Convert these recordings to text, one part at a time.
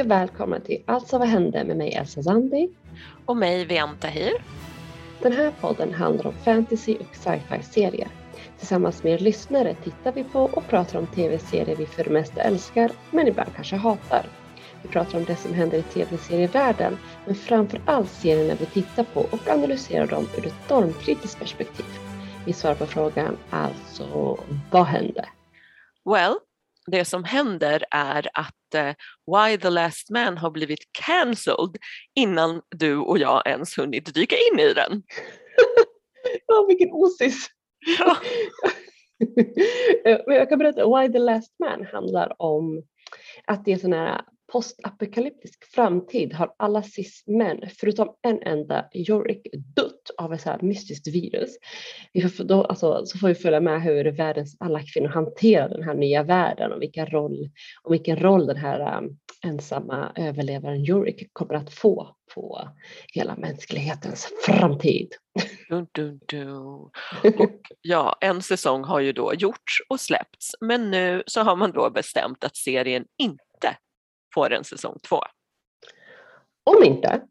Hej och välkomna till Alltså vad hände med mig Elsa Zandi. Och mig Vian Tahir. Den här podden handlar om fantasy och sci-fi serier. Tillsammans med er lyssnare tittar vi på och pratar om tv-serier vi för det mesta älskar, men ibland kanske hatar. Vi pratar om det som händer i tv-serievärlden, men framför allt serierna vi tittar på och analyserar dem ur ett stormkritiskt perspektiv. Vi svarar på frågan, alltså vad hände? Well, det som händer är att uh, Why the Last Man har blivit cancelled innan du och jag ens hunnit dyka in i den. ja, vilken osis! Ja. jag kan berätta, Why the Last Man handlar om att det är sån här postapokalyptisk framtid har alla cis-män, förutom en enda, Yorick, dött av ett så här mystiskt virus. Vi får, då, alltså, så får vi följa med hur världens alla kvinnor hanterar den här nya världen och vilken roll, och vilken roll den här um, ensamma överlevaren Yorick kommer att få på hela mänsklighetens framtid. Dun, dun, dun. Och ja, en säsong har ju då gjorts och släppts, men nu så har man då bestämt att serien inte får en säsong två. Om inte,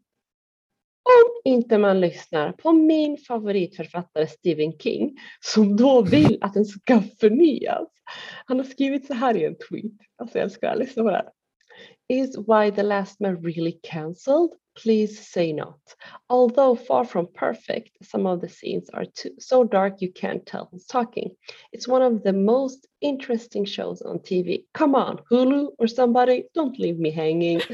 om inte man lyssnar på min favoritförfattare Stephen King som då vill att den ska förnyas. Han har skrivit så här i en tweet, alltså jag älskar att lyssna på det här. Is Why the Last Man really cancelled? Please say not. Although far from perfect, some of the scenes are too, so dark you can't tell who's talking. It's one of the most interesting shows on TV. Come on, Hulu or somebody, don't leave me hanging.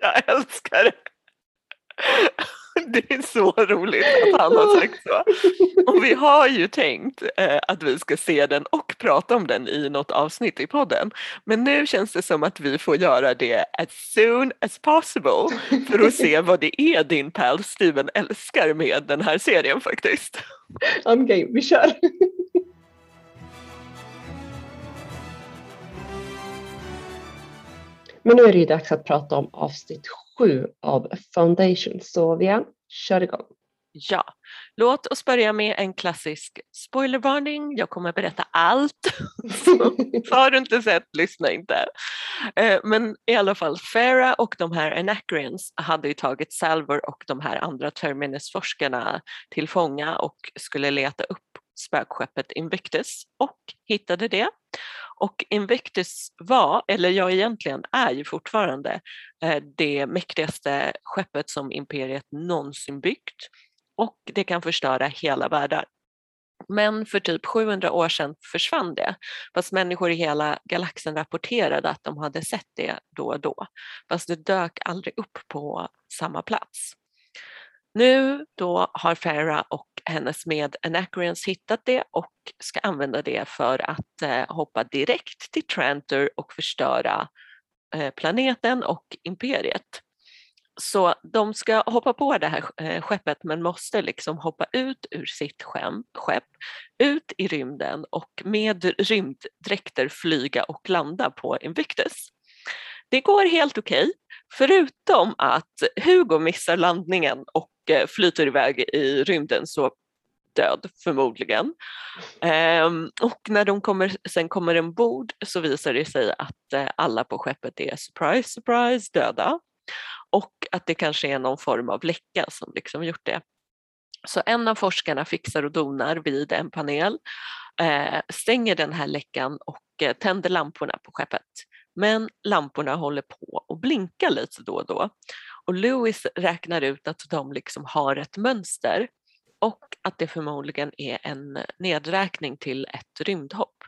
Jag älskar det. Är så roligt att han har sagt så. Och vi har ju tänkt eh, att vi ska se den och prata om den i något avsnitt i podden. Men nu känns det som att vi får göra det as soon as possible för att se vad det är din pal Steven älskar med den här serien faktiskt. I'm game, vi kör! Men nu är det ju dags att prata om avsnitt sju av Foundation. Så Vian, kör igång. Ja, låt oss börja med en klassisk spoilervarning. Jag kommer berätta allt. Så har du inte sett, lyssna inte. Eh, men i alla fall, Farah och de här Anacreans hade ju tagit Salvor och de här andra Terminus-forskarna till fånga och skulle leta upp spökskeppet Invictus och hittade det. Och Invictus var, eller ja egentligen är ju fortfarande, eh, det mäktigaste skeppet som imperiet någonsin byggt och det kan förstöra hela världar. Men för typ 700 år sedan försvann det, fast människor i hela galaxen rapporterade att de hade sett det då och då, fast det dök aldrig upp på samma plats. Nu då har Farah och hennes med Anacreons hittat det och ska använda det för att eh, hoppa direkt till Trantor och förstöra eh, planeten och imperiet. Så de ska hoppa på det här eh, skeppet men måste liksom hoppa ut ur sitt skepp, ut i rymden och med rymddräkter flyga och landa på Invictus. Det går helt okej, okay, förutom att Hugo missar landningen och Eh, flyter iväg i rymden så död förmodligen. Ehm, och när de kommer, sen kommer ombord så visar det sig att eh, alla på skeppet är surprise, surprise döda och att det kanske är någon form av läcka som liksom gjort det. Så en av forskarna fixar och donar vid en panel, eh, stänger den här läckan och eh, tänder lamporna på skeppet. Men lamporna håller på blinka lite då och då. Och Lewis räknar ut att de liksom har ett mönster och att det förmodligen är en nedräkning till ett rymdhopp.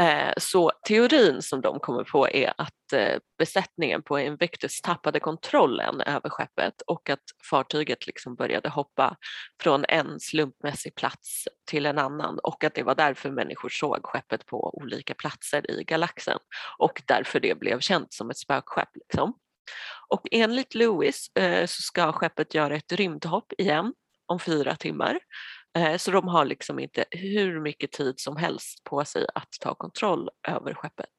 Eh, så teorin som de kommer på är att eh, besättningen på Invictus tappade kontrollen över skeppet och att fartyget liksom började hoppa från en slumpmässig plats till en annan och att det var därför människor såg skeppet på olika platser i galaxen och därför det blev känt som ett spökskepp. Liksom. Och enligt Lewis eh, så ska skeppet göra ett rymdhopp igen om fyra timmar. Eh, så de har liksom inte hur mycket tid som helst på sig att ta kontroll över skeppet.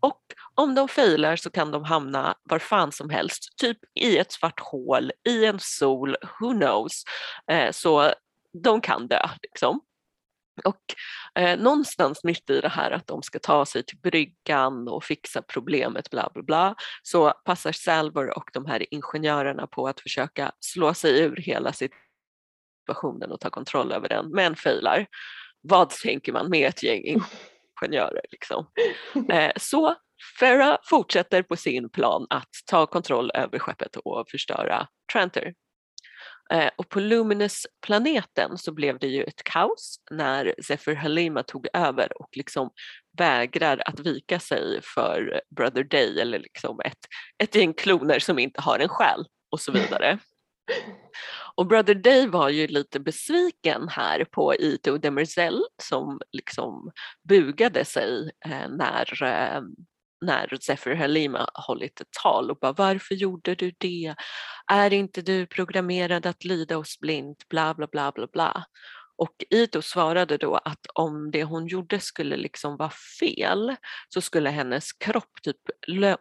Och om de failar så kan de hamna var fan som helst, typ i ett svart hål, i en sol, who knows. Eh, så de kan dö liksom. Och eh, någonstans mitt i det här att de ska ta sig till bryggan och fixa problemet bla bla bla så passar Salvor och de här ingenjörerna på att försöka slå sig ur hela sitt situationen och ta kontroll över den men failar. Vad tänker man med ett gäng ingenjörer liksom? Eh, så Farah fortsätter på sin plan att ta kontroll över skeppet och förstöra Tranter. Eh, och på Luminous-planeten så blev det ju ett kaos när Zephyr Halima tog över och liksom vägrar att vika sig för Brother Day eller liksom ett, ett gäng kloner som inte har en själ och så vidare. Och Brother Dave var ju lite besviken här på Ito Demerzel som liksom bugade sig eh, när eh, när Zephyr Halima hållit ett tal och bara varför gjorde du det? Är inte du programmerad att lyda oss blint? Bla bla bla bla bla. Och Ito svarade då att om det hon gjorde skulle liksom vara fel så skulle hennes kropp typ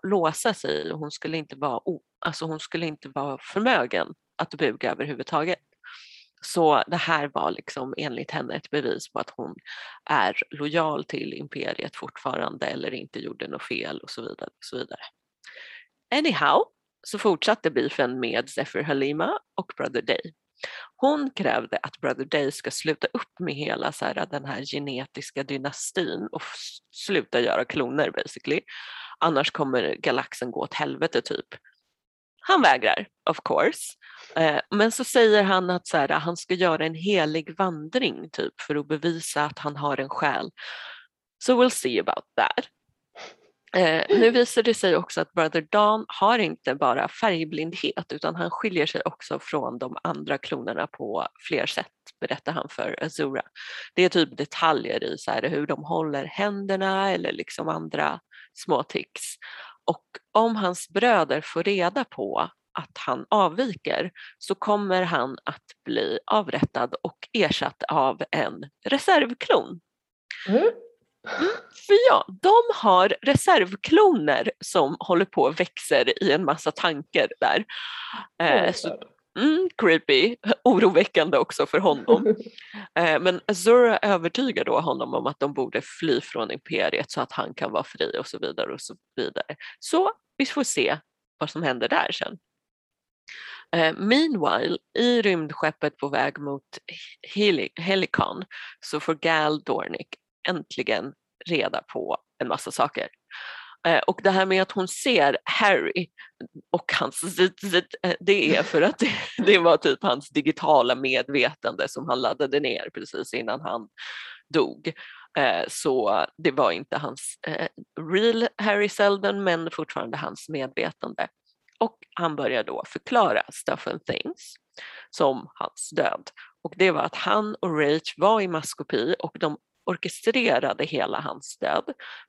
låsa sig och hon skulle inte vara, alltså hon skulle inte vara förmögen att buga överhuvudtaget. Så det här var liksom enligt henne ett bevis på att hon är lojal till imperiet fortfarande eller inte gjorde något fel och så vidare. Och så vidare. Anyhow så fortsatte beefen med Zephyr Halima och Brother Day. Hon krävde att Brother Day ska sluta upp med hela så här, den här genetiska dynastin och sluta göra kloner basically. Annars kommer galaxen gå åt helvete typ. Han vägrar, of course. Eh, men så säger han att så här, han ska göra en helig vandring typ för att bevisa att han har en själ. So we'll see about that. Eh, nu visar det sig också att Brother Dawn har inte bara färgblindhet utan han skiljer sig också från de andra klonerna på fler sätt, berättar han för Azura. Det är typ detaljer i så här, hur de håller händerna eller liksom andra små tics. Och om hans bröder får reda på att han avviker så kommer han att bli avrättad och ersatt av en reservklon. Mm. Mm, för ja, de har reservkloner som håller på och växer i en massa tankar där. Eh, så, mm, creepy, oroväckande också för honom. eh, men Azura övertygar då honom om att de borde fly från imperiet så att han kan vara fri och så vidare och så vidare. Så vi får se vad som händer där sen. Eh, meanwhile, i rymdskeppet på väg mot Heli Helicon så får Gal Dornick äntligen reda på en massa saker. Eh, och det här med att hon ser Harry och hans eh, det är för att det, det var typ hans digitala medvetande som han laddade ner precis innan han dog. Eh, så det var inte hans real Harry Seldon men fortfarande hans medvetande. Och han börjar då förklara stuff and things som hans död. Och det var att han och Rach var i maskopi och de orkestrerade hela hans död.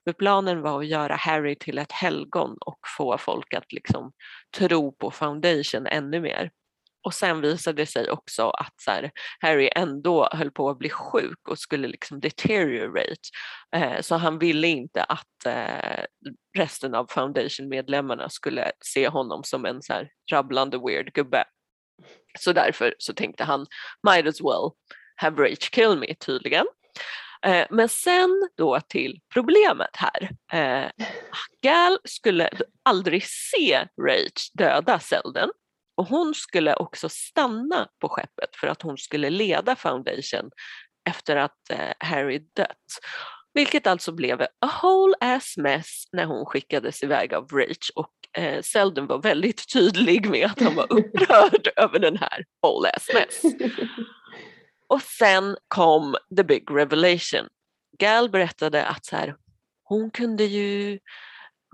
För planen var att göra Harry till ett helgon och få folk att liksom tro på Foundation ännu mer. Och sen visade det sig också att så här, Harry ändå höll på att bli sjuk och skulle liksom deteriorate. Eh, så han ville inte att eh, resten av Foundation-medlemmarna skulle se honom som en så här rabblande weird gubbe. Så därför så tänkte han, might as well have Rach kill me tydligen. Eh, men sen då till problemet här. Eh, Gal skulle aldrig se Rach döda Selden och hon skulle också stanna på skeppet för att hon skulle leda Foundation efter att eh, Harry dött. Vilket alltså blev a whole ass mess när hon skickades iväg av Rach och eh, Selden var väldigt tydlig med att han var upprörd över den här whole ass mess. Och sen kom the big revelation. Gal berättade att så här, hon kunde ju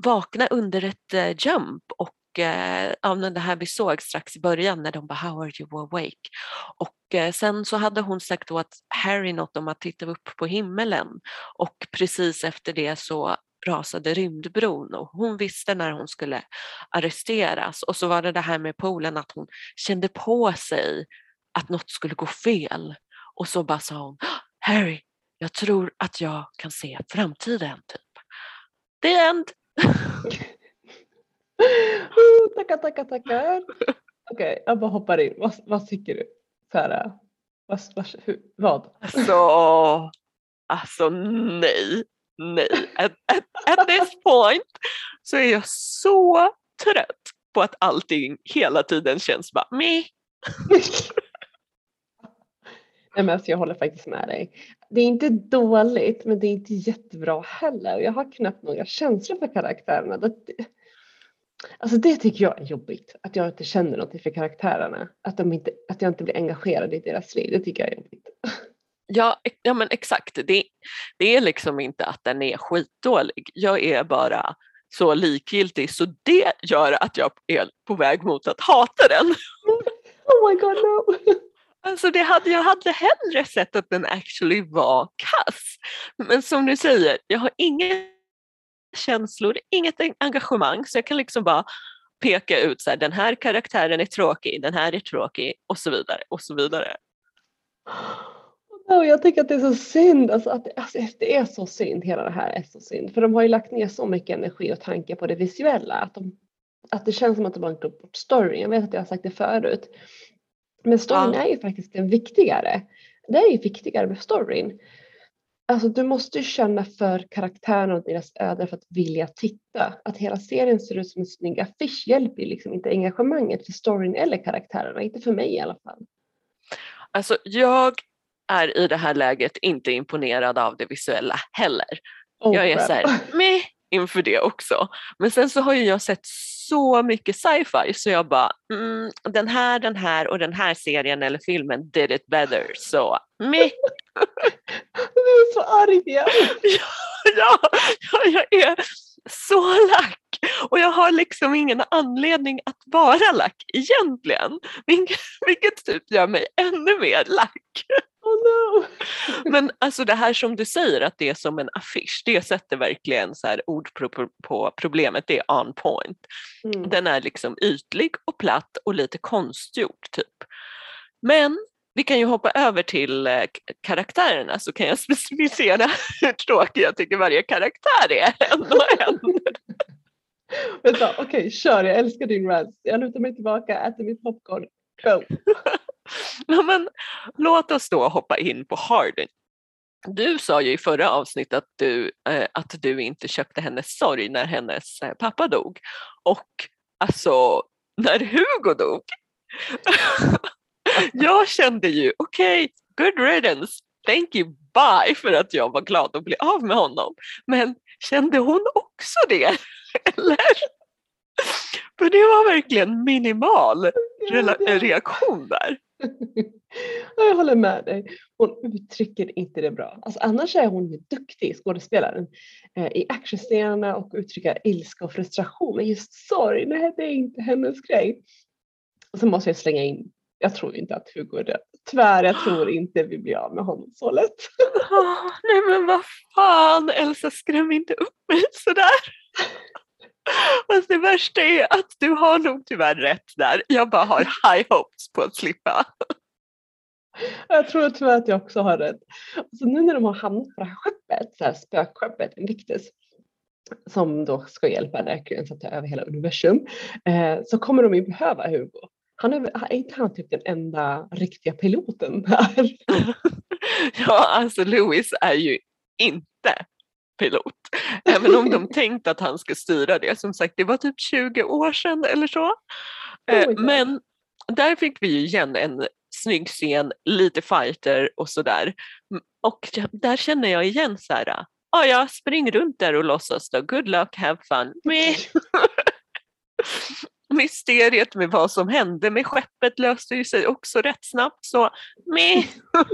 vakna under ett eh, jump och uh, det här vi såg strax i början när de bara “How are you awake?” och eh, sen så hade hon sagt då att Harry något om att titta upp på himmelen och precis efter det så rasade rymdbron och hon visste när hon skulle arresteras och så var det det här med poolen att hon kände på sig att något skulle gå fel och så bara sa hon Harry, jag tror att jag kan se framtiden. Typ. The end! tackar, tackar, tackar. Okej, okay, jag bara hoppar in. Vad, vad tycker du? Så här, vad, vad, hur, vad? Alltså, alltså nej, nej. At, at, at this point så är jag så trött på att allting hela tiden känns bara meh. Nej, men alltså jag håller faktiskt med dig. Det är inte dåligt men det är inte jättebra heller. Jag har knappt några känslor för karaktärerna. Det, alltså det tycker jag är jobbigt. Att jag inte känner någonting för karaktärerna. Att, de inte, att jag inte blir engagerad i deras liv. Det tycker jag är jobbigt. Ja, ja men exakt. Det, det är liksom inte att den är skitdålig. Jag är bara så likgiltig så det gör att jag är på väg mot att hata den. Oh my god no! Alltså det hade, jag hade hellre sett att den actually var kass. Men som du säger, jag har inga känslor, inget engagemang så jag kan liksom bara peka ut så här, den här karaktären är tråkig, den här är tråkig och så vidare och så vidare. Oh, jag tycker att det är så synd, alltså, att, alltså, det är så synd, hela det här är så synd. För de har ju lagt ner så mycket energi och tanke på det visuella att, de, att det känns som att de har glömt bort storyn. Jag vet att jag har sagt det förut. Men storyn ja. är ju faktiskt den viktigare. Det är ju viktigare med storyn. Alltså du måste ju känna för karaktärerna och deras öden för att vilja titta. Att hela serien ser ut som en snygg affisch hjälper ju liksom inte engagemanget för storyn eller karaktärerna, inte för mig i alla fall. Alltså jag är i det här läget inte imponerad av det visuella heller. Oh, jag är crap. så här, meh inför det också. Men sen så har ju jag sett så mycket sci-fi så jag bara, mm, den här, den här och den här serien eller filmen did it better. Så meh. Du är så arg ja, ja, ja, jag är så lack och jag har liksom ingen anledning att vara lack egentligen, vilket typ gör mig ännu mer lack. Oh no. Men alltså det här som du säger att det är som en affisch, det sätter verkligen så här ord på, problemet, det är on point. Mm. Den är liksom ytlig och platt och lite konstgjord typ. Men vi kan ju hoppa över till eh, karaktärerna så kan jag specificera hur tråkig jag tycker varje karaktär är en och en. Vänta, okej, okay, kör. Jag älskar din rants. Jag lutar mig tillbaka, äter mitt popcorn. Go! ja, men, låt oss då hoppa in på Hardin. Du sa ju i förra avsnittet att du, eh, att du inte köpte hennes sorg när hennes eh, pappa dog. Och alltså, när Hugo dog, jag kände ju okej, okay, good riddance, thank you, bye för att jag var glad att bli av med honom. Men kände hon också det? Eller? För det var verkligen minimal reaktion där. Jag håller med dig. Hon uttrycker inte det bra. Alltså, annars är hon ju duktig, skådespelaren, eh, i actionscenerna och uttrycka ilska och frustration. Men just sorg, nej det är inte hennes grej. Och så måste jag slänga in, jag tror inte att Hugo är död. Tyvärr, jag tror inte vi blir av med honom så lätt. Oh, nej men vad fan Elsa, skräm inte upp mig sådär. Fast det värsta är att du har nog tyvärr rätt där. Jag bara har high hopes på att slippa. Jag tror tyvärr att jag också har rätt. Så nu när de har hamnat på det här skeppet, så här spökskeppet Invictus, som då ska hjälpa Mercury att ta över hela universum, eh, så kommer de ju behöva Hugo. Han är, inte han typ den enda riktiga piloten här? ja, alltså Lewis är ju inte pilot. Även om de tänkte att han ska styra det. Som sagt, det var typ 20 år sedan eller så. Oh Men där fick vi ju igen en snygg scen, lite fighter och sådär. Och där känner jag igen så här, ah, ja, spring runt där och låtsas då, good luck, have fun. Mysteriet med vad som hände med skeppet löste ju sig också rätt snabbt så meh.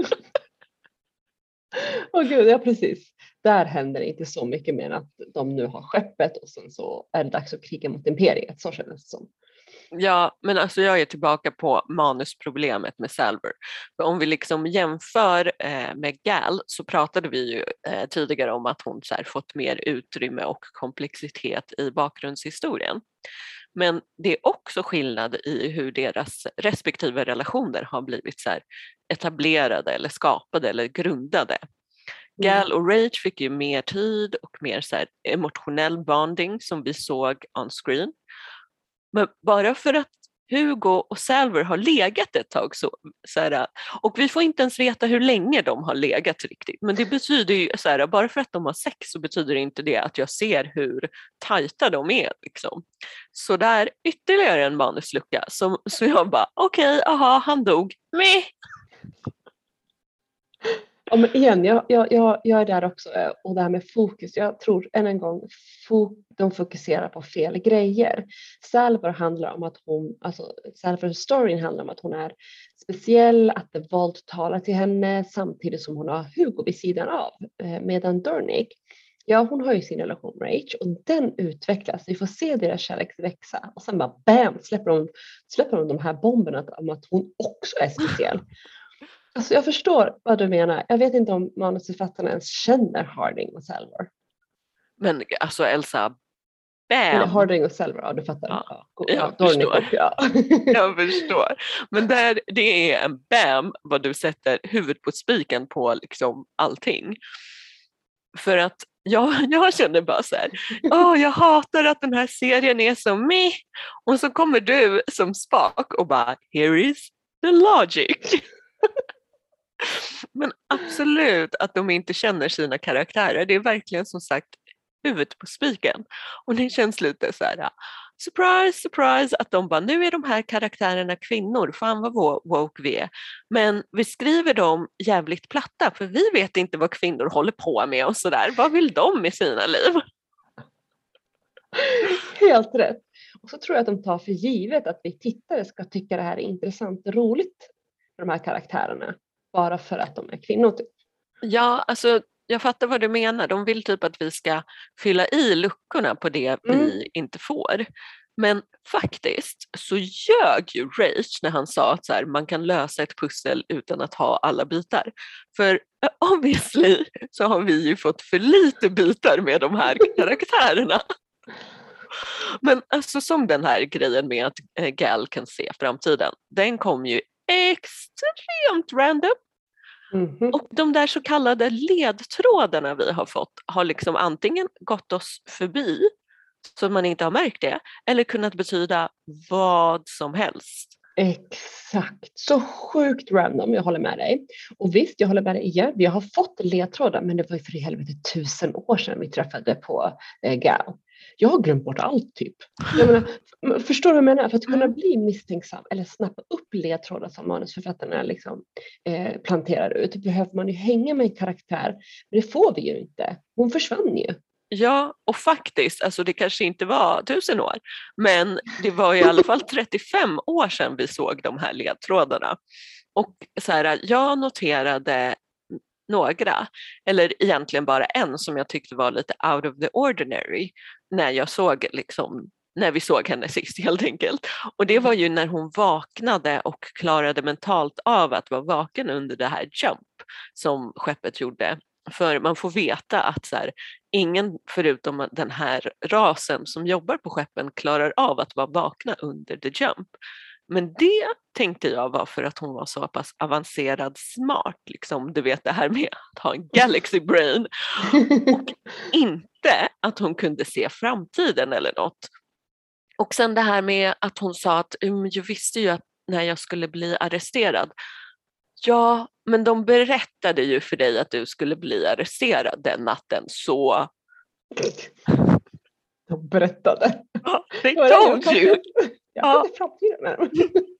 Åh oh, gud, ja precis där händer inte så mycket mer än att de nu har skeppet och sen så är det dags att kriga mot imperiet, så kändes det som. Ja, men alltså jag är tillbaka på manusproblemet med Salver. För om vi liksom jämför eh, med Gal så pratade vi ju eh, tidigare om att hon så här, fått mer utrymme och komplexitet i bakgrundshistorien. Men det är också skillnad i hur deras respektive relationer har blivit så etablerade eller skapade eller grundade. Gal och Rage fick ju mer tid och mer så emotionell bonding som vi såg on screen. Men bara för att Hugo och Salver har legat ett tag. Så, så här, och vi får inte ens veta hur länge de har legat riktigt. Men det betyder ju, så här, bara för att de har sex så betyder inte det att jag ser hur tajta de är. Liksom. Så där ytterligare en manuslucka. Så, så jag bara, okej, okay, aha, han dog. Meh. Ja, men igen, jag, jag, jag, jag är där också eh, och det här med fokus. Jag tror än en gång de fokuserar på fel grejer. Salvor handlar om att hon, alltså Salvor-storyn handlar om att hon är speciell, att det våld talar till henne samtidigt som hon har Hugo vid sidan av. Eh, medan Dornick, ja hon har ju sin relation med Rach och den utvecklas. Vi får se deras kärlek växa och sen bara bam släpper hon släpper hon de här bomberna om att hon också är speciell. Alltså jag förstår vad du menar. Jag vet inte om manusförfattarna ens känner Harding och Salvor. Men alltså Elsa, bam! Eller Harding och Salvor, ja du fattar. Ja, ja, jag, förstår. ja. jag förstår. Men där, det är en bam vad du sätter huvudet på spiken på liksom allting. För att jag, jag känner bara så här, oh, jag hatar att den här serien är så meh. Och så kommer du som spak och bara, here is the logic. Men absolut att de inte känner sina karaktärer. Det är verkligen som sagt huvudet på spiken. Och det känns lite så här, surprise, surprise, att de bara, nu är de här karaktärerna kvinnor, fan vad woke vi är. Men vi skriver dem jävligt platta, för vi vet inte vad kvinnor håller på med och sådär. Vad vill de med sina liv? Helt rätt. Och så tror jag att de tar för givet att vi tittare ska tycka det här är intressant och roligt för de här karaktärerna bara för att de är kvinnor. Typ. Ja, alltså jag fattar vad du menar. De vill typ att vi ska fylla i luckorna på det mm. vi inte får. Men faktiskt så ljög ju Rage när han sa att så här, man kan lösa ett pussel utan att ha alla bitar. För obviously så har vi ju fått för lite bitar med de här karaktärerna. Men alltså som den här grejen med att eh, Gal kan se framtiden, den kom ju extremt random. Mm. Och de där så kallade ledtrådarna vi har fått har liksom antingen gått oss förbi så man inte har märkt det eller kunnat betyda vad som helst. Exakt, så sjukt random, jag håller med dig. Och visst, jag håller med dig igen, vi har fått ledtrådar men det var ju för i helvete tusen år sedan vi träffade på eh, Gal jag har glömt bort allt typ. Jag menar, förstår du vad jag menar? För att kunna mm. bli misstänksam eller snappa upp ledtrådar som manusförfattarna liksom, eh, planterar ut behöver man ju hänga med en karaktär. Men det får vi ju inte. Hon försvann ju. Ja, och faktiskt, alltså det kanske inte var tusen år, men det var i alla fall 35 år sedan vi såg de här ledtrådarna. Och så här, jag noterade några, eller egentligen bara en som jag tyckte var lite out of the ordinary när jag såg liksom när vi såg henne sist helt enkelt. Och det var ju när hon vaknade och klarade mentalt av att vara vaken under det här jump som skeppet gjorde. För man får veta att så här, ingen förutom den här rasen som jobbar på skeppen klarar av att vara vakna under the jump. Men det tänkte jag var för att hon var så pass avancerad smart, liksom, du vet det här med att ha en galaxy brain. Och inte att hon kunde se framtiden eller något. Och sen det här med att hon sa att jag visste ju att när jag skulle bli arresterad. Ja, men de berättade ju för dig att du skulle bli arresterad den natten så... De berättade? Ja, they told you! Ja, ja. framtiden.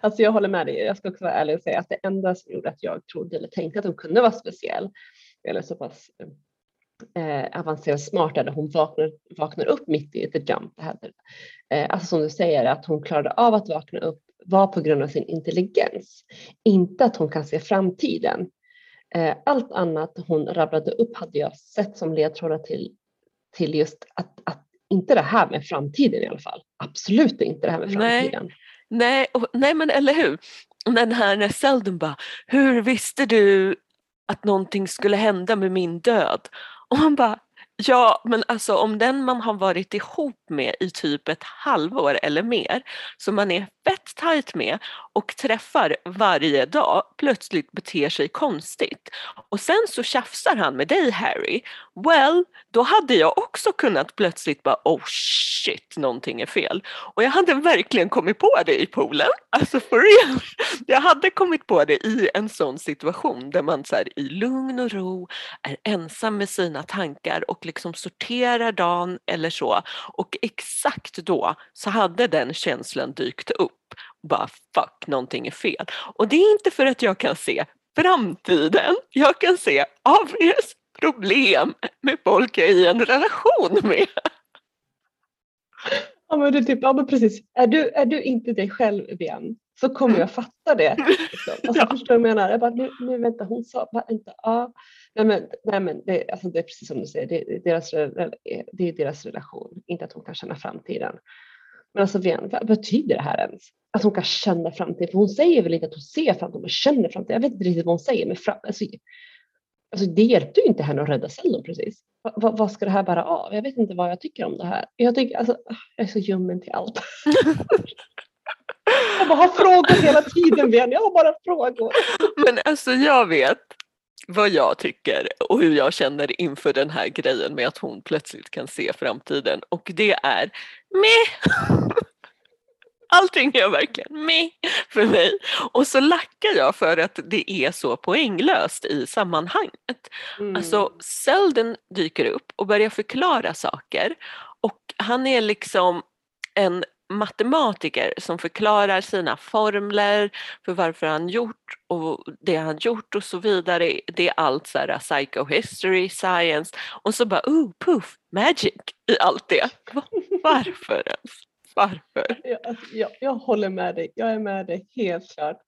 Alltså jag håller med dig. Jag ska också vara ärlig och säga att det enda som gjorde att jag trodde eller tänkte att hon kunde vara speciell eller så pass eh, avancerad smart är att hon vaknar, vaknar upp mitt i the jump. Eh, alltså som du säger att hon klarade av att vakna upp var på grund av sin intelligens. Inte att hon kan se framtiden. Eh, allt annat hon rabblade upp hade jag sett som ledtrådar till, till just att, att inte det här med framtiden i alla fall. Absolut inte det här med framtiden. Nej, nej, och, nej men eller hur. Den här när Seldon bara, hur visste du att någonting skulle hända med min död? Och man bara, Ja, men alltså om den man har varit ihop med i typ ett halvår eller mer, som man är fett tajt med och träffar varje dag, plötsligt beter sig konstigt. Och sen så tjafsar han med dig Harry Well, då hade jag också kunnat plötsligt bara oh shit, någonting är fel. Och jag hade verkligen kommit på det i poolen, alltså for real. Jag hade kommit på det i en sån situation där man så här, i lugn och ro är ensam med sina tankar och liksom sorterar dagen eller så. Och exakt då så hade den känslan dykt upp. Bara fuck, någonting är fel. Och det är inte för att jag kan se framtiden. Jag kan se obvious problem med folk jag är i en relation med. Ja men, det är typ, ja, men precis, är du, är du inte dig själv igen så kommer jag fatta det. Liksom. Alltså, ja. Förstår du vad jag menar? Jag bara, nu, nu vänta, hon sa inte ja. Nej men, nej, men det, alltså, det är precis som du säger, det, är deras, det är deras relation, inte att hon kan känna framtiden. Men alltså Vian, vad betyder det här ens? Att hon kan känna framtiden? För hon säger väl inte att hon ser framtiden, hon känner framtiden. Jag vet inte riktigt vad hon säger, men fram, alltså, alltså det hjälpte ju inte henne att rädda Seldon precis. Va, va, vad ska det här bära av? Jag vet inte vad jag tycker om det här. Jag, tycker, alltså, jag är så ljummen till allt. jag bara har frågor hela tiden, Vian. Jag har bara frågor. Men alltså jag vet vad jag tycker och hur jag känner inför den här grejen med att hon plötsligt kan se framtiden och det är meh. Allting är verkligen meh för mig. Och så lackar jag för att det är så poänglöst i sammanhanget. Mm. Alltså Selden dyker upp och börjar förklara saker och han är liksom en matematiker som förklarar sina formler för varför han gjort och det han gjort och så vidare. Det är allt så här psychohistory, science och så bara oh, puff, magic i allt det. Varför ens? Varför? Jag, alltså, jag, jag håller med dig, jag är med dig helt klart.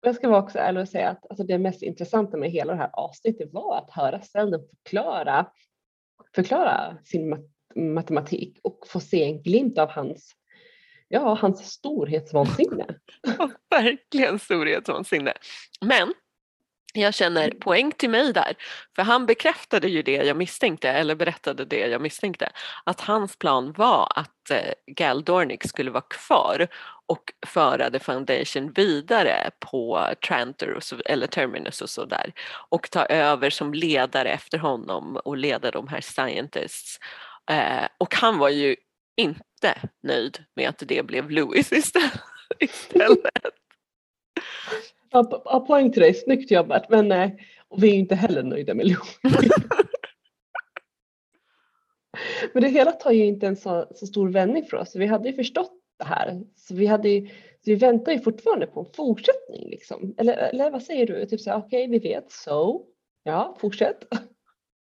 Jag ska vara också ärlig och säga att alltså det mest intressanta med hela det här avsnittet var att höra Selden förklara, förklara sin matematik och få se en glimt av hans ja, hans storhetsvansinne. verkligen storhetsvansinne. Men jag känner mm. poäng till mig där, för han bekräftade ju det jag misstänkte, eller berättade det jag misstänkte, att hans plan var att eh, Gal Dornick skulle vara kvar och föra The Foundation vidare på Trantor och så, eller Terminus och sådär och ta över som ledare efter honom och leda de här scientists. Eh, och han var ju inte nöjd med att det blev Louis istället. Ja, poäng till dig, snyggt jobbat. Men nej, eh, och vi är inte heller nöjda med Louis. Men det hela tar ju inte en så, så, stor vändning för oss. Vi hade ju förstått det här. Så vi, hade ju, vi väntar ju fortfarande på en fortsättning. Liksom. Eller, eller vad säger du? Typ så okej, okay, vi vet, så, ja, fortsätt.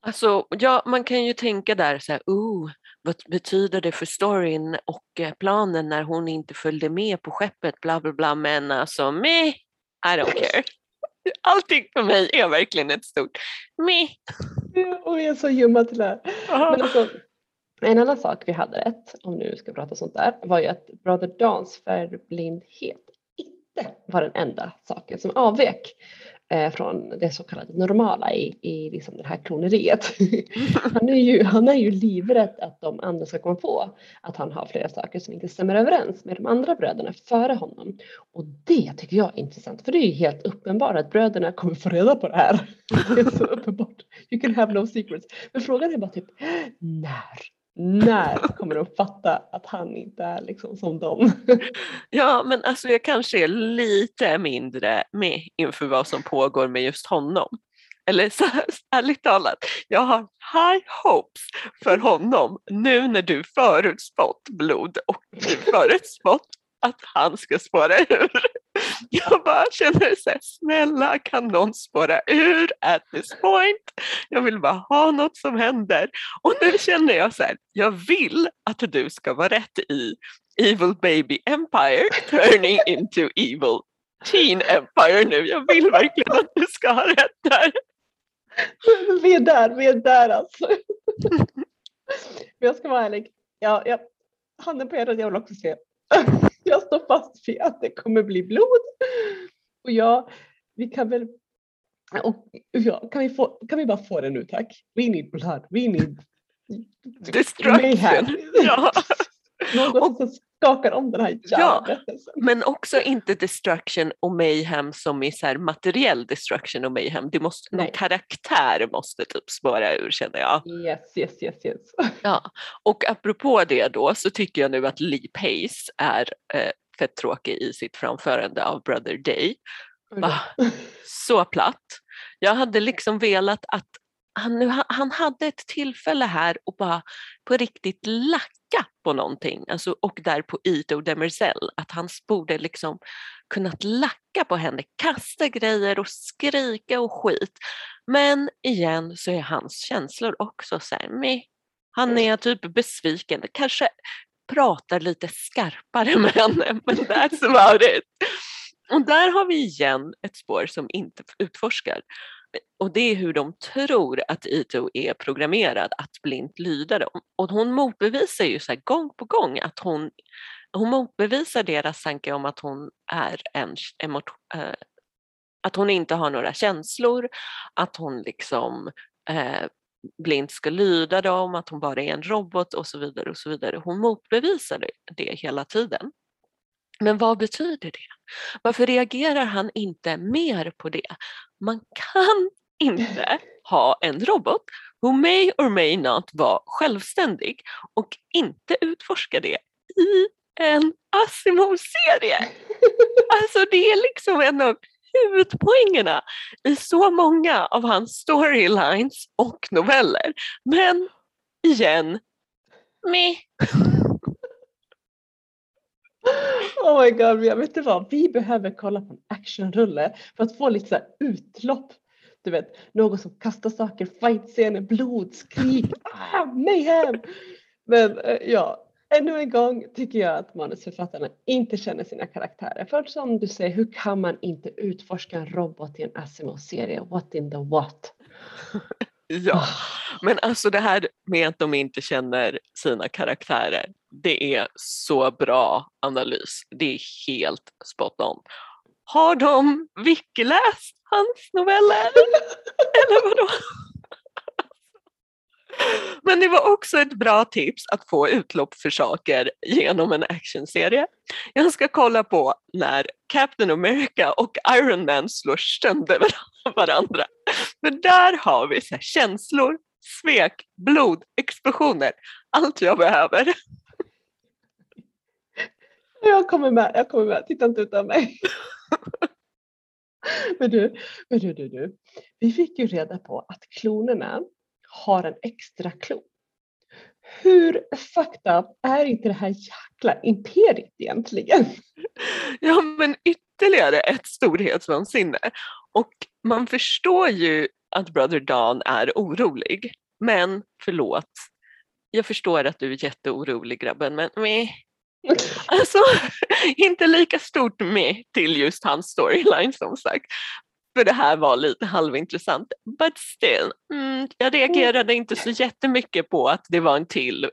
Alltså, ja, man kan ju tänka där så här, oh, vad betyder det för storyn och eh, planen när hon inte följde med på skeppet, bla bla bla, men alltså meh, I don't care. Allting för mig är verkligen ett stort meh. Och vi är så ljumma till det här. Men alltså, en annan sak vi hade rätt, om nu ska prata sånt där, var ju att Brother Dans färgblindhet inte var den enda saken som avvek från det så kallade normala i, i liksom det här kloneriet. han, är ju, han är ju livrädd att de andra ska komma på att han har flera saker som inte stämmer överens med de andra bröderna före honom. Och det tycker jag är intressant för det är ju helt uppenbart att bröderna kommer få reda på det här. det är så uppenbart. You can have no secrets. Men frågan är bara typ när? När kommer de fatta att han inte är liksom som dem? ja, men alltså jag kanske är lite mindre med inför vad som pågår med just honom. Eller så här, ärligt talat, jag har high hopes för honom nu när du förutspått blod och du förutspått att han ska spåra ur. Jag bara känner så här, snälla kan någon spåra ur at this point? Jag vill bara ha något som händer. Och nu känner jag så här, jag vill att du ska vara rätt i Evil Baby Empire turning into Evil Teen Empire nu. Jag vill verkligen att du ska ha rätt där. Vi är där, vi är där alltså. Men jag ska vara ärlig, ja, ja. handen på hjärtat, jag vill också se jag står fast vid att det kommer bli blod. Och ja, vi kan väl och, ja, kan, vi få, kan vi bara få det nu tack? We need blood, we need destruction. Ja. Något som skakar om den här jävla Ja. Men också inte destruction och mayhem som i så här materiell destruction och mayhem. Det måste, någon karaktär måste typ spåra ur känner jag. Yes, yes, yes, yes. Ja. Och apropå det då så tycker jag nu att Lee Pace är eh, fett tråkig i sitt framförande av Brother Day. Va? Så platt. Jag hade liksom velat att han, han hade ett tillfälle här och bara på riktigt lacka på någonting. Alltså, och där på Ito Demerzel, att han borde liksom kunnat lacka på henne, kasta grejer och skrika och skit. Men igen så är hans känslor också så här, meh. Han är typ besviken, kanske pratar lite skarpare med henne, men that's about it. Och där har vi igen ett spår som inte utforskar. Och det är hur de tror att Ito är programmerad att blint lyda dem. Och hon motbevisar ju så här gång på gång att hon, hon motbevisar deras tanke om att hon är en en eh, att hon inte har några känslor, att hon liksom eh, blint ska lyda dem, att hon bara är en robot och så vidare. och så vidare. Hon motbevisar det, det hela tiden. Men vad betyder det? Varför reagerar han inte mer på det? Man kan inte ha en robot who may or may not vara självständig och inte utforska det i en Asimov-serie. Alltså det är liksom en av huvudpoängerna i så många av hans storylines och noveller. Men igen, meh. Oh my god, jag vet inte vad, vi behöver kolla på en actionrulle för att få lite så utlopp. Du vet, någon som kastar saker, fightscener, blod, skrik, ah, mayhem. Men eh, ja, ännu en gång tycker jag att manusförfattarna inte känner sina karaktärer. För som du säger, hur kan man inte utforska en robot i en Asimov-serie? What in the what? Ja, men alltså det här med att de inte känner sina karaktärer, det är så bra analys. Det är helt spot on. Har de wiki-läst hans noveller? Eller vadå? Men det var också ett bra tips att få utlopp för saker genom en actionserie. Jag ska kolla på när Captain America och Iron Man slår sönder varandra. För där har vi känslor, svek, blod, explosioner. Allt jag behöver. Jag kommer med, jag kommer med. Titta inte utan mig. Men du, men du, du, du. Vi fick ju reda på att klonerna har en extra klon. Hur fucked up är inte det här jäkla imperiet egentligen? Ja, men ytterligare ett storhetsvansinne. Och man förstår ju att Brother Dan är orolig. Men förlåt, jag förstår att du är jätteorolig grabben, men meh. Alltså, inte lika stort med till just hans storyline som sagt. För det här var lite halvintressant. But still, mm, jag reagerade inte så jättemycket på att det var en till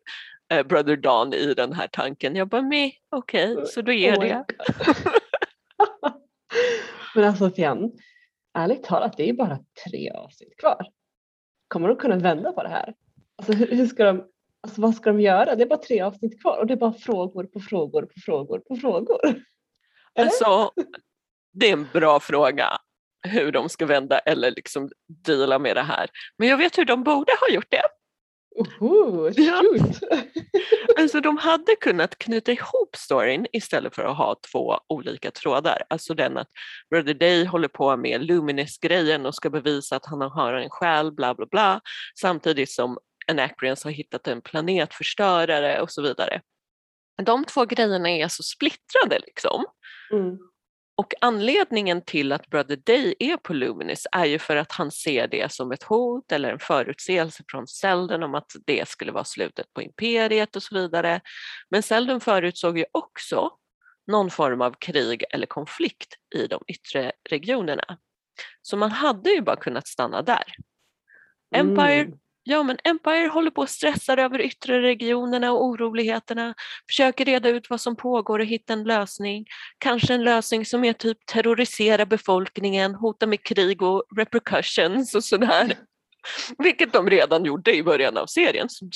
eh, Brother Don i den här tanken. Jag bara, meh, okej, okay, så då ger Oh det. Men alltså Fian, ärligt talat, det är bara tre avsnitt kvar. Kommer de kunna vända på det här? Alltså hur, hur ska de, alltså vad ska de göra? Det är bara tre avsnitt kvar och det är bara frågor på frågor på frågor på frågor. Eller? Alltså, det är en bra fråga hur de ska vända eller liksom deala med det här. Men jag vet hur de borde ha gjort det. Oho, Ja. Alltså de hade kunnat knyta ihop storyn istället för att ha två olika trådar. Alltså den att Brother Day håller på med Luminous-grejen och ska bevisa att han har en själ, bla bla bla. Samtidigt som Anacreons har hittat en planetförstörare och så vidare. De två grejerna är så splittrade liksom. Mm. Och anledningen till att Brother Day är på Luminous är ju för att han ser det som ett hot eller en förutsägelse från Seldon om att det skulle vara slutet på imperiet och så vidare. Men Seldon förutsåg ju också någon form av krig eller konflikt i de yttre regionerna. Så man hade ju bara kunnat stanna där. Empire Mm. Ja, men Empire håller på att stressa över yttre regionerna och oroligheterna, försöker reda ut vad som pågår och hitta en lösning. Kanske en lösning som är typ terrorisera befolkningen, hota med krig och repercussions och sådär. Vilket de redan gjorde i början av serien. Så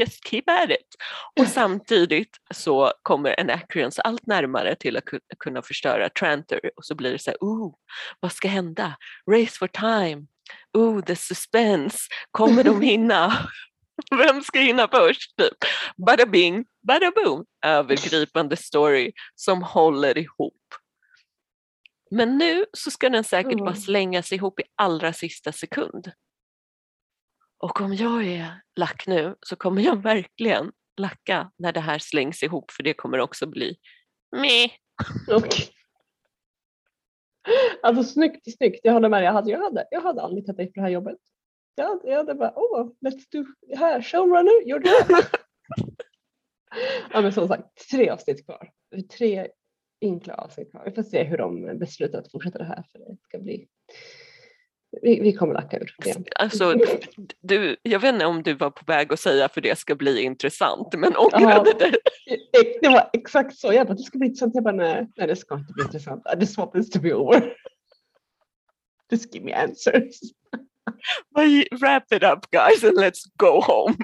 just keep at it. Och samtidigt så kommer Anacreons allt närmare till att kunna förstöra Trantor och så blir det så här, oh, vad ska hända? Race for time. Oh, the suspense. Kommer de hinna? Vem ska hinna först? Typ. Bada bing, bada boom. Övergripande story som håller ihop. Men nu så ska den säkert mm. bara slängas ihop i allra sista sekund. Och om jag är lack nu så kommer jag verkligen lacka när det här slängs ihop för det kommer också bli meh. Okay. Alltså snyggt snyggt, jag håller med. Jag hade, jag hade, jag hade anlitat dig för det här jobbet. Jag hade, jag hade bara, oh, let's do, här, showrunner, gjorde det. ja men som sagt, tre avsnitt kvar. Tre enkla avsnitt kvar. Vi får se hur de beslutar att fortsätta det här för det ska bli vi, vi kommer lacka ur det. Alltså, du, jag vet inte om du var på väg att säga för det ska bli intressant men ångrade ja, det. Det var exakt så. Jag bara, det ska bli intressant. Jag bara, nej, nej det ska inte bli intressant. This to be over. Just give me answers. Wrap it up guys and let's go home.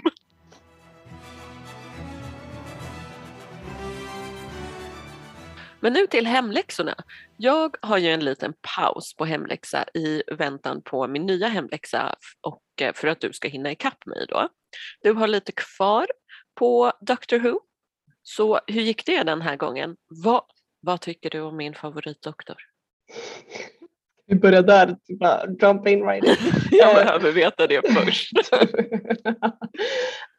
Men nu till hemläxorna. Jag har ju en liten paus på hemläxa i väntan på min nya hemläxa och eh, för att du ska hinna ikapp mig då. Du har lite kvar på Doctor Who. Så hur gick det den här gången? Vad, vad tycker du om min favoritdoktor? Vi börjar där, bara jump in right in. jag behöver veta det först.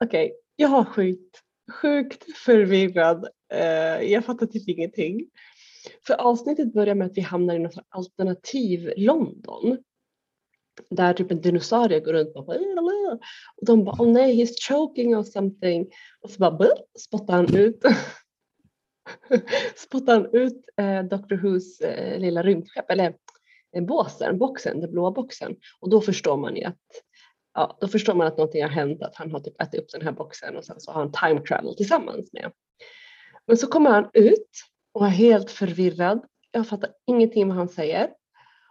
Okej, okay. jag har sjukt, sjukt förvirrad. Uh, jag fattar typ ingenting. För avsnittet börjar med att vi hamnar i något alternativ London. Där typ en dinosaurie går runt och bara och de bara oh nej he's choking or something och så bara spottar han ut spottar han ut eh, Dr. Whos eh, lilla rymdskepp eller eh, båsen, boxen, den blåa boxen och då förstår man ju att ja, då förstår man att någonting har hänt, att han har typ ätit upp den här boxen och sen så har han time travel tillsammans med. Men så kommer han ut och är helt förvirrad. Jag fattar ingenting vad han säger.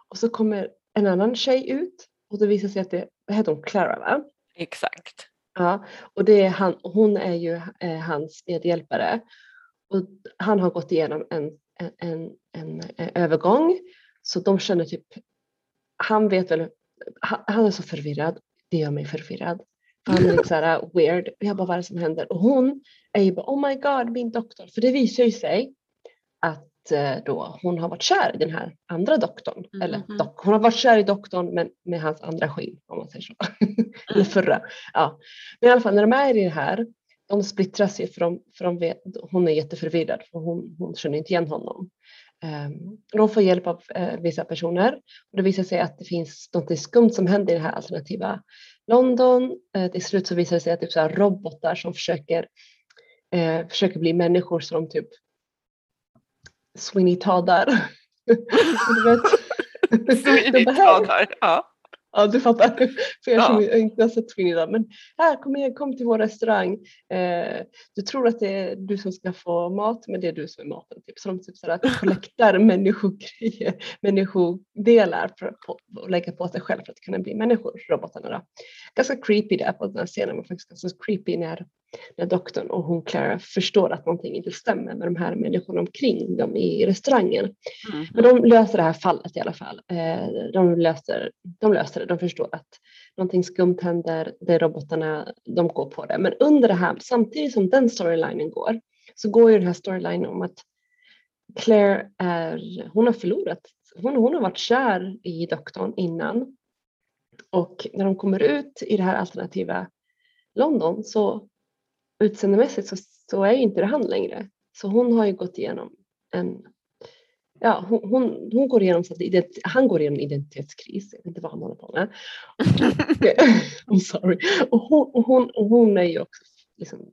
Och så kommer en annan tjej ut och det visar sig att det, vad heter hon, Clara va? Exakt. Ja, och det är han, hon är ju eh, hans medhjälpare. Och han har gått igenom en, en, en, en, en övergång så de känner typ, han vet väl, han, han är så förvirrad, det gör mig förvirrad. Han är lite såhär weird, jag bara vad är det som händer? Och hon är ju bara oh my god min doktor, för det visar ju sig att eh, då hon har varit kär i den här andra doktorn. Mm. Eller mm-hmm. dock, hon har varit kär i doktorn men med hans andra skinn om man säger så. Eller mm. förra. Ja. Men i alla fall när de är i det här, de splittras ju för, de, för de vet, hon är jätteförvirrad för hon, hon känner inte igen honom. Um, de får hjälp av uh, vissa personer och det visar sig att det finns något skumt som händer i det här alternativa London. Uh, till slut så visar det sig att det är robotar som försöker, uh, försöker bli människor som typ Sweeney Toddar. Sweeney Toddar, ja. Ja, du fattar. För er som inte har sett Todd. Men här, kom igen, kom till vår restaurang. Eh, du tror att det är du som ska få mat, men det är du som är maten. Typ. Så de typ sådär, kollektar människogrejer, människodelar för att lägga på sig själv för att kunna bli människor, robotarna. Då. Ganska creepy där på den här scenen, men faktiskt ganska creepy när när doktorn och hon Clara förstår att någonting inte stämmer med de här människorna omkring dem i restaurangen. Mm. Men de löser det här fallet i alla fall. Eh, de löser, de löser det, de förstår att någonting skumt händer, det är robotarna, de går på det. Men under det här, samtidigt som den storylinen går, så går ju den här storylinen om att Claire är, hon har förlorat, hon, hon har varit kär i doktorn innan och när de kommer ut i det här alternativa London så utseendemässigt så, så är ju inte det han längre. Så hon har ju gått igenom en Ja, hon, hon, hon går igenom, så att han går igenom identitetskris, jag vet inte vad han håller på med. I'm sorry. Och hon, och hon, och hon är ju också liksom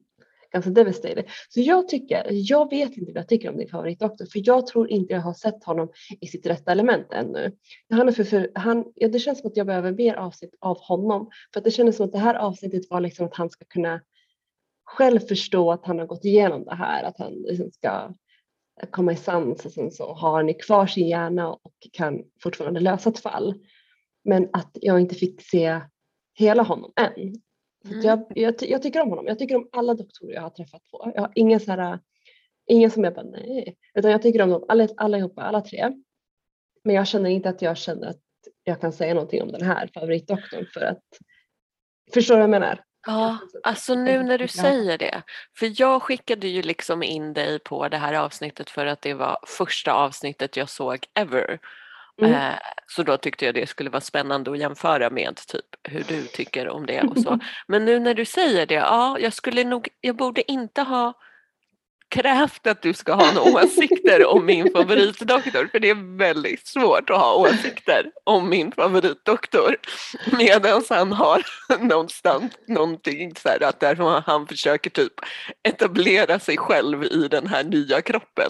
ganska devastated. Så jag tycker, jag vet inte vad jag tycker om din favoritdoktor, för jag tror inte jag har sett honom i sitt rätta element ännu. Han är för, för, han, ja, det känns som att jag behöver mer avsnitt av honom, för att det kändes som att det här avsnittet var liksom att han ska kunna själv förstå att han har gått igenom det här, att han liksom ska komma i sans och sen så har han kvar sin hjärna och kan fortfarande lösa ett fall. Men att jag inte fick se hela honom än. Mm. Jag, jag, jag tycker om honom. Jag tycker om alla doktorer jag har träffat på. Jag har ingen, så här, ingen som jag bara nej. Utan jag tycker om dem alla, allihopa, alla tre. Men jag känner inte att jag känner att jag kan säga någonting om den här favoritdoktorn för att Förstår du vad jag menar? Ja, alltså nu när du säger det. För jag skickade ju liksom in dig på det här avsnittet för att det var första avsnittet jag såg ever. Mm. Eh, så då tyckte jag det skulle vara spännande att jämföra med typ hur du tycker om det och så. Men nu när du säger det, ja, jag skulle nog, jag borde inte ha krävt att du ska ha några åsikter om min favoritdoktor för det är väldigt svårt att ha åsikter om min favoritdoktor medan han har någonstans någonting så här att där han försöker typ etablera sig själv i den här nya kroppen.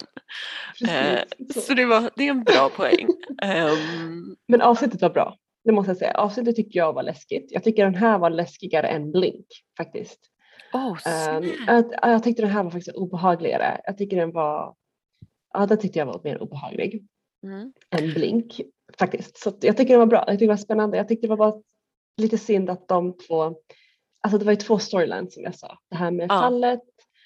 Eh, Precis. Så. Så det, var, det är en bra poäng. Ehm, Men avsnittet var bra. Det måste jag säga. Avsnittet tycker jag var läskigt. Jag tycker den här var läskigare än Blink faktiskt. Oh, snäll. jag, jag tyckte den här var faktiskt obehagligare. Jag tycker den var, ja den tyckte jag var mer obehaglig mm. än Blink faktiskt. Så jag tycker den var bra. Jag tycker det var spännande. Jag tyckte det var bara lite synd att de två, alltså det var ju två storylines som jag sa. Det här med Ja. fallet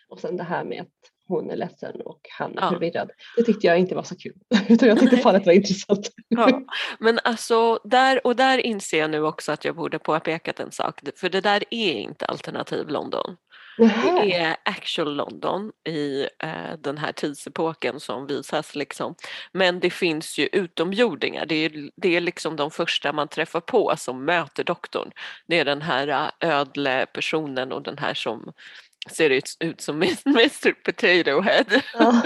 och sen det här med att hon är ledsen och han är Ja. förvirrad. Det tyckte jag inte var så kul. Utan jag tyckte Nej. fallet var intressant. Ja, men alltså där och där inser jag nu också att jag borde påpekat en sak för det där är inte alternativ London. Nähä. Det är actual London i eh, den här tidsepoken som visas liksom. Men det finns ju utomjordingar. Det är, det är liksom de första man träffar på som möter doktorn. Det är den här eh, ödle personen och den här som ser ut, ut som Mr Potato Head. Ja.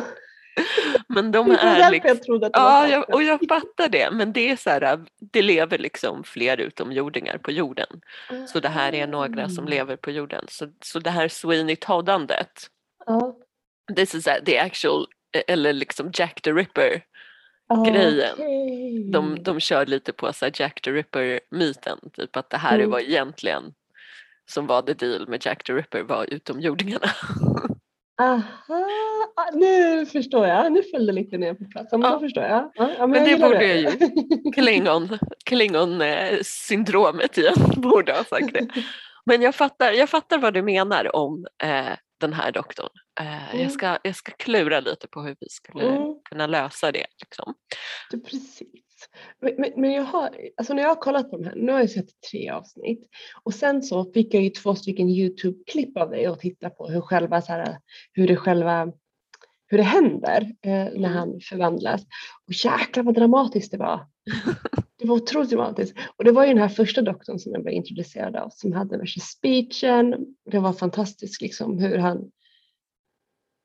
Men de Det var är därför liksom jag trodde att var Ja, jag, och jag fattar det, men det är så här, det lever liksom fler utomjordingar på jorden. Så det här är några som Ah. lever på jorden. Så, så det här Sweeney Toddandet, Ja. this is the actual, eller liksom Jack the Ripper, Grejen. okej. de, de kör lite på så här Jack the Ripper-myten, typ att det här är Mm. vad egentligen som var the deal med Jack the Ripper var utomjordingarna. Aha, ah, nu förstår jag. Nu föll det lite ner på plats. Ja, men Ja. förstår jag. Ja, ja, Men jag det borde jag ju. Klingon, Klingon-syndromet igen borde ha sagt det. Men jag fattar, jag fattar vad du menar om eh, den här doktorn. Eh, Mm. jag, ska, jag ska klura lite på hur vi skulle Mm. kunna lösa det. Liksom. Precis. Men, men, jag har, alltså när jag har kollat på de här, nu har jag sett tre avsnitt och sen så fick jag ju två stycken Youtube-klipp av dig och titta på hur själva så här, hur det själva hur det händer eh, när Mm. han förvandlas. Och jäklar vad dramatiskt det var. Det var otroligt dramatiskt. Och det var ju den här första doktorn som jag var introducerad av som hade värsta speechen. Det var fantastiskt liksom hur han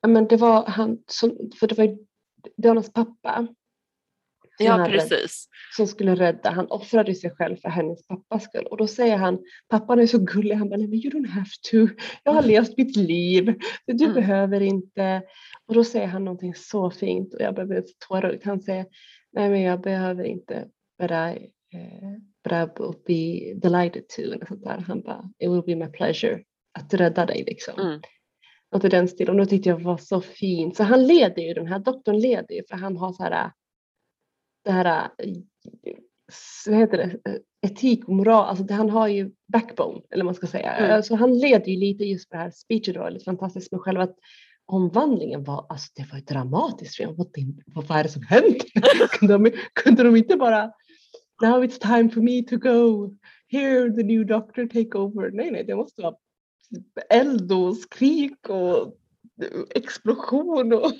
Ja, men det var han som, för det var ju hans pappa. Ja, precis. som skulle rädda. Han offrade sig själv för hennes pappas skull. Och då säger han, pappan är så gullig, han bara, nej men you don't have to. Jag har levt mitt liv, du Mm. behöver inte. Och då säger han någonting så fint och jag bli tårögd. Han säger, nej men jag behöver inte, but I, eh, but I will be delighted to. Eller sånt där. Han bara, it will be my pleasure att rädda dig liksom. Mm. Något i den stilen. Och då tyckte jag var så fint. Så han leder ju, den här doktorn leder ju för han har så här det här, eh, vad heter det, eh, etik och moral, alltså det, han har ju backbone, eller man ska säga. Mm. Alltså han leder ju lite just på det här speechen då, lite fantastiskt, men själva att omvandlingen var, alltså det var ju dramatiskt jag vad, det- vad, vad är det som händer? kunde, de, kunde de inte bara, now it's time for me to go, here the new doctor take over. Nej, nej, det måste vara eld och skrik och explosion och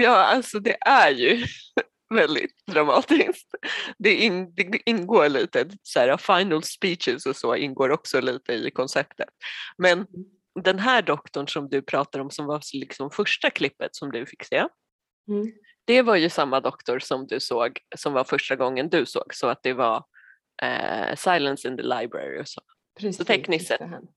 Ja, alltså det är ju väldigt dramatiskt. Det, in, det ingår lite, så här, final speeches och så ingår också lite i konceptet. Men den här doktorn som du pratar om som var liksom första klippet som du fick se, Mm. det var ju samma doktor som du såg, som var första gången du såg, så att det var eh, Silence in the Library och så. Precis, tekniskt just det sett.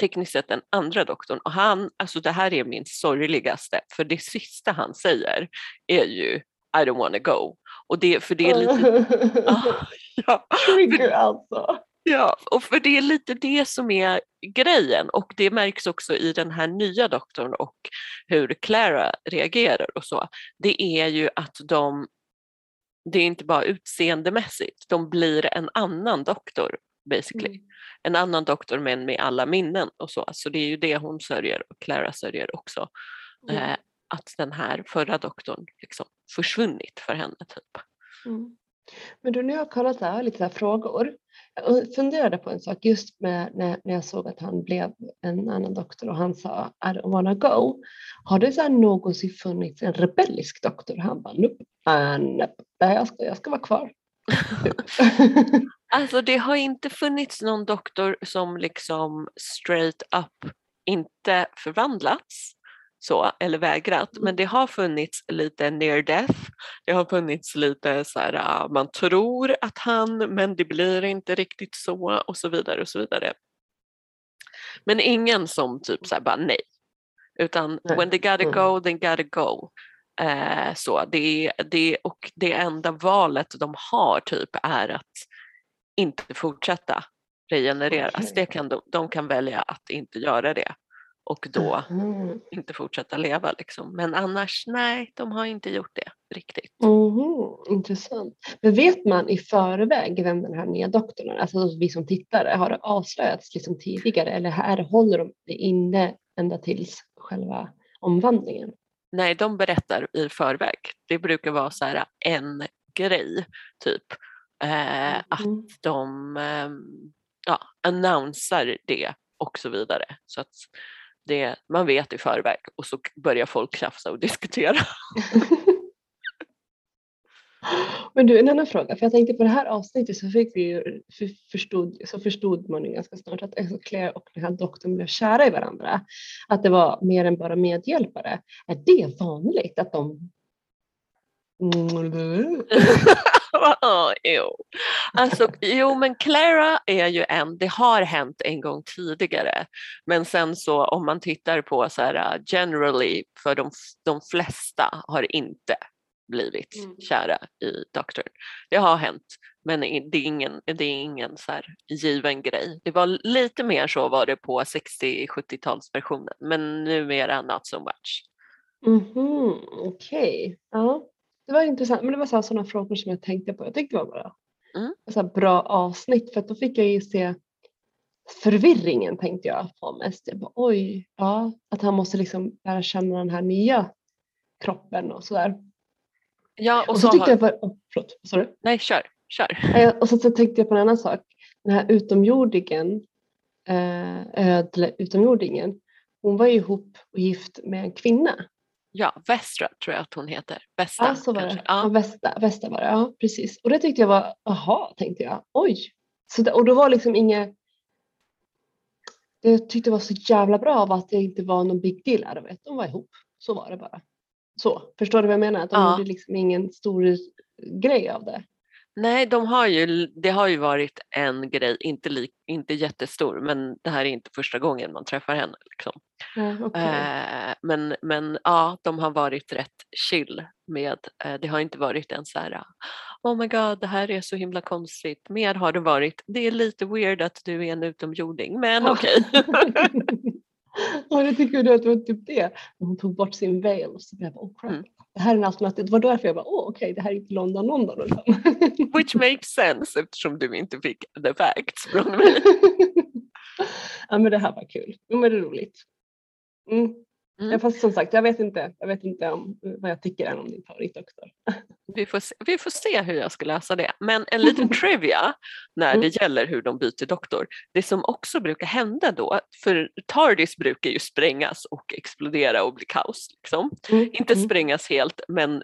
tekniskt sett den andra doktorn och han, alltså det här är min sorgligaste för det sista han säger är ju I don't wanna go. Och det, för det är lite, Ah, ja, Trigger alltså. ja, och för det är lite det som är grejen och det märks också i den här nya doktorn och hur Clara reagerar och så. Det är ju att de, det är inte bara utseendemässigt, de blir en annan doktor basically. Mm. En annan doktor men med alla minnen och så. Så det är ju det hon sörjer och Clara sörjer också. Mm. Eh, att den här förra doktorn liksom försvunnit för henne typ. Mm. Men då när jag har kollat så här, lite så här frågor. Jag funderade på en sak just med när, när jag såg att han blev en annan doktor och han sa I don't wanna go. Har det så här någonsin funnits en rebellisk doktor? Han bara nope, uh, nope. Nej, jag, ska, jag ska vara kvar. Alltså det har inte funnits någon doktor som liksom straight up inte förvandlats så, eller vägrat, men det har funnits lite near death. Det har funnits lite så här, ah, man tror att han, men det blir inte riktigt så och så vidare och så vidare. Men ingen som typ så här bara nej, utan Nej. when they gotta Mm. go, then gotta go. Eh, så det, det, och det enda valet de har typ är att inte fortsätta regenereras. Okej. Det kan de, de kan välja att inte göra det och då Mm. inte fortsätta leva. Liksom. Men annars, nej, de har inte gjort det riktigt. Mhm, intressant. Men vet man i förväg vem den här nya doktorn är? Alltså vi som tittare, har det avslöjats liksom tidigare eller här håller de det inne ända tills själva omvandlingen? Nej, de berättar i förväg. Det brukar vara så här en grej, typ. Eh, att Mm. de ehm, ja, annonsar det och så vidare. Så att det, man vet i förväg och så börjar folk krafsa och diskutera. Men du, en annan fråga, för jag tänkte på det här avsnittet så fick vi ju, för, förstod, så förstod man ju ganska snart att Claire och den här doktorn blev kära i varandra. Att det var mer än bara medhjälpare. Är det vanligt att de Ja, jo. Alltså, jo, men Clara är ju en, det har hänt en gång tidigare. Men sen så om man tittar på så här uh, generally, för de, de flesta har inte blivit Mm. kära i doktorn. Det har hänt, men det är ingen, det är ingen så given grej. Det var lite mer så var det på 60-70-talsversionen, men numera not so much. Mhm, Okej, ja. Det var intressant, men det var sådana frågor som jag tänkte på. Jag tyckte det var bra. Mm. Så bra avsnitt för att då fick jag ju se förvirringen tänkte jag på mest. Jag bara, oj, ja, att han måste liksom lära känna den här nya kroppen och sådär. Ja, och, Och så, så tyckte har, jag bara, oh, förlåt, du? nej, kör, kör. Nej, Och så, så tänkte jag på en annan sak. Den här utomjordingen, eh, utomjordingen, hon var ju ihop och gift med en kvinna. Ja, Västra tror jag att hon heter. Västa Ja, så var kanske. det. Ja. Ja. Västa, Västa var det, ja precis. Och det tyckte jag var, aha, tänkte jag, oj. Så det, och då var liksom inget, det jag tyckte var så jävla bra av att det inte var någon big deal. Jag vet, de var ihop, så var det bara. Så, förstår du vad jag menar? Att de Ja. gjorde liksom ingen stor grej av det. Nej, de har ju, det har ju varit en grej, inte, li, inte jättestor, men det här är inte första gången man träffar henne. Liksom. Ja, okej. Eh, men, men ja, de har varit rätt chill med, eh, det har inte varit en så här, oh my god, det här är så himla konstigt. Mer har det varit, det är lite weird att du är en utomjording, men okej. Ja, det tycker du att det var typ det. Hon tog bort sin veil så blev jag bara, oh crap. Mm. Det här är en alternativ. Det var därför jag bara, åh okej, det här är inte London, London. Utan. Which makes sense eftersom du inte fick the facts från mig. ja men det här var kul. Jo men det är roligt. Mm. Mm. Fast som sagt, jag vet inte, jag vet inte om, vad jag tycker än om din favoritdoktor. Vi får, se, vi får se hur jag ska lösa det. Men en liten trivia när Mm. det gäller hur de byter doktor. Det som också brukar hända då, för TARDIS brukar ju sprängas och explodera och bli kaos. Liksom. Mm. Inte mm. sprängas helt men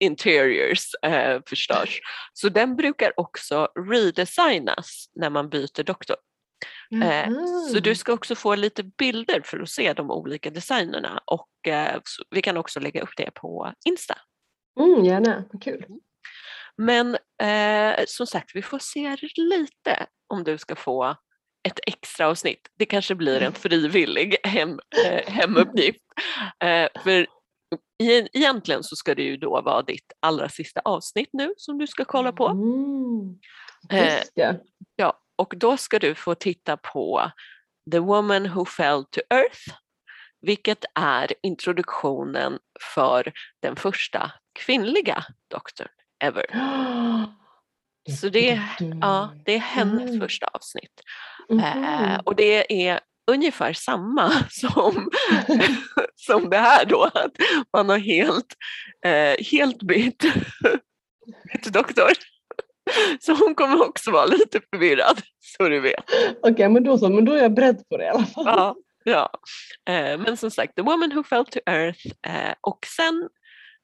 interiors eh, förstörs. Så den brukar också redesignas när man byter doktor. Eh, Så du Aha. ska också få lite bilder för att se de olika designerna och eh, vi kan också lägga upp det på Insta. Mm, gärna, vad kul. Men eh, som sagt, vi får se lite om du ska få ett extra avsnitt. Det kanske blir en frivillig hem, eh, hemuppgift. Eh, för egentligen så ska det ju då vara ditt allra sista avsnitt nu som du ska kolla på. Mm. Det. Ja, och då ska du få titta på The Woman Who Fell to Earth, vilket är introduktionen för den första kvinnliga doktorn ever. Så det, ja, det är hennes Mm. första avsnitt. Mhm. Eh, och det är ungefär samma som, som det här då, att man har helt, eh, helt bytt, bytt doktor. Så hon kommer också vara lite förvirrad, så du vet. Okej, men då så, men då är jag beredd på det i alla fall. Ja, ja. Eh, men som sagt, The Woman Who Fell to Earth eh, och sen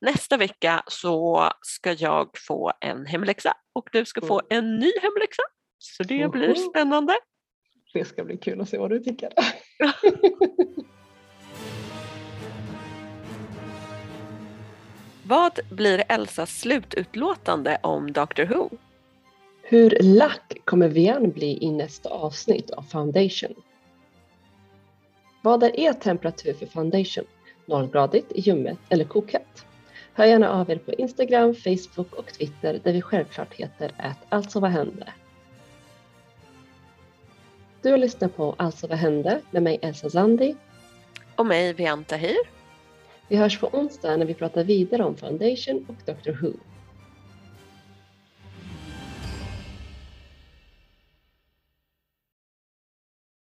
nästa vecka så ska jag få en hemläxa och du ska få en ny hemläxa. Så det blir spännande. Det ska bli kul att se vad du tycker. Vad blir Elsas slututlåtande om Doctor Who? Hur lack kommer Vian bli i nästa avsnitt av Foundation? Vad är er temperatur för foundation? Nollgradigt, ljummet eller kokhett? Hör gärna av er på Instagram, Facebook och Twitter där vi självklart heter att Alltså vad hände? Du har lyssnat på Alltså vad hände med mig Elsa Zandi. Och mig, Vian Tahir. Vi hörs på onsdag när vi pratar vidare om Foundation och Doctor Who.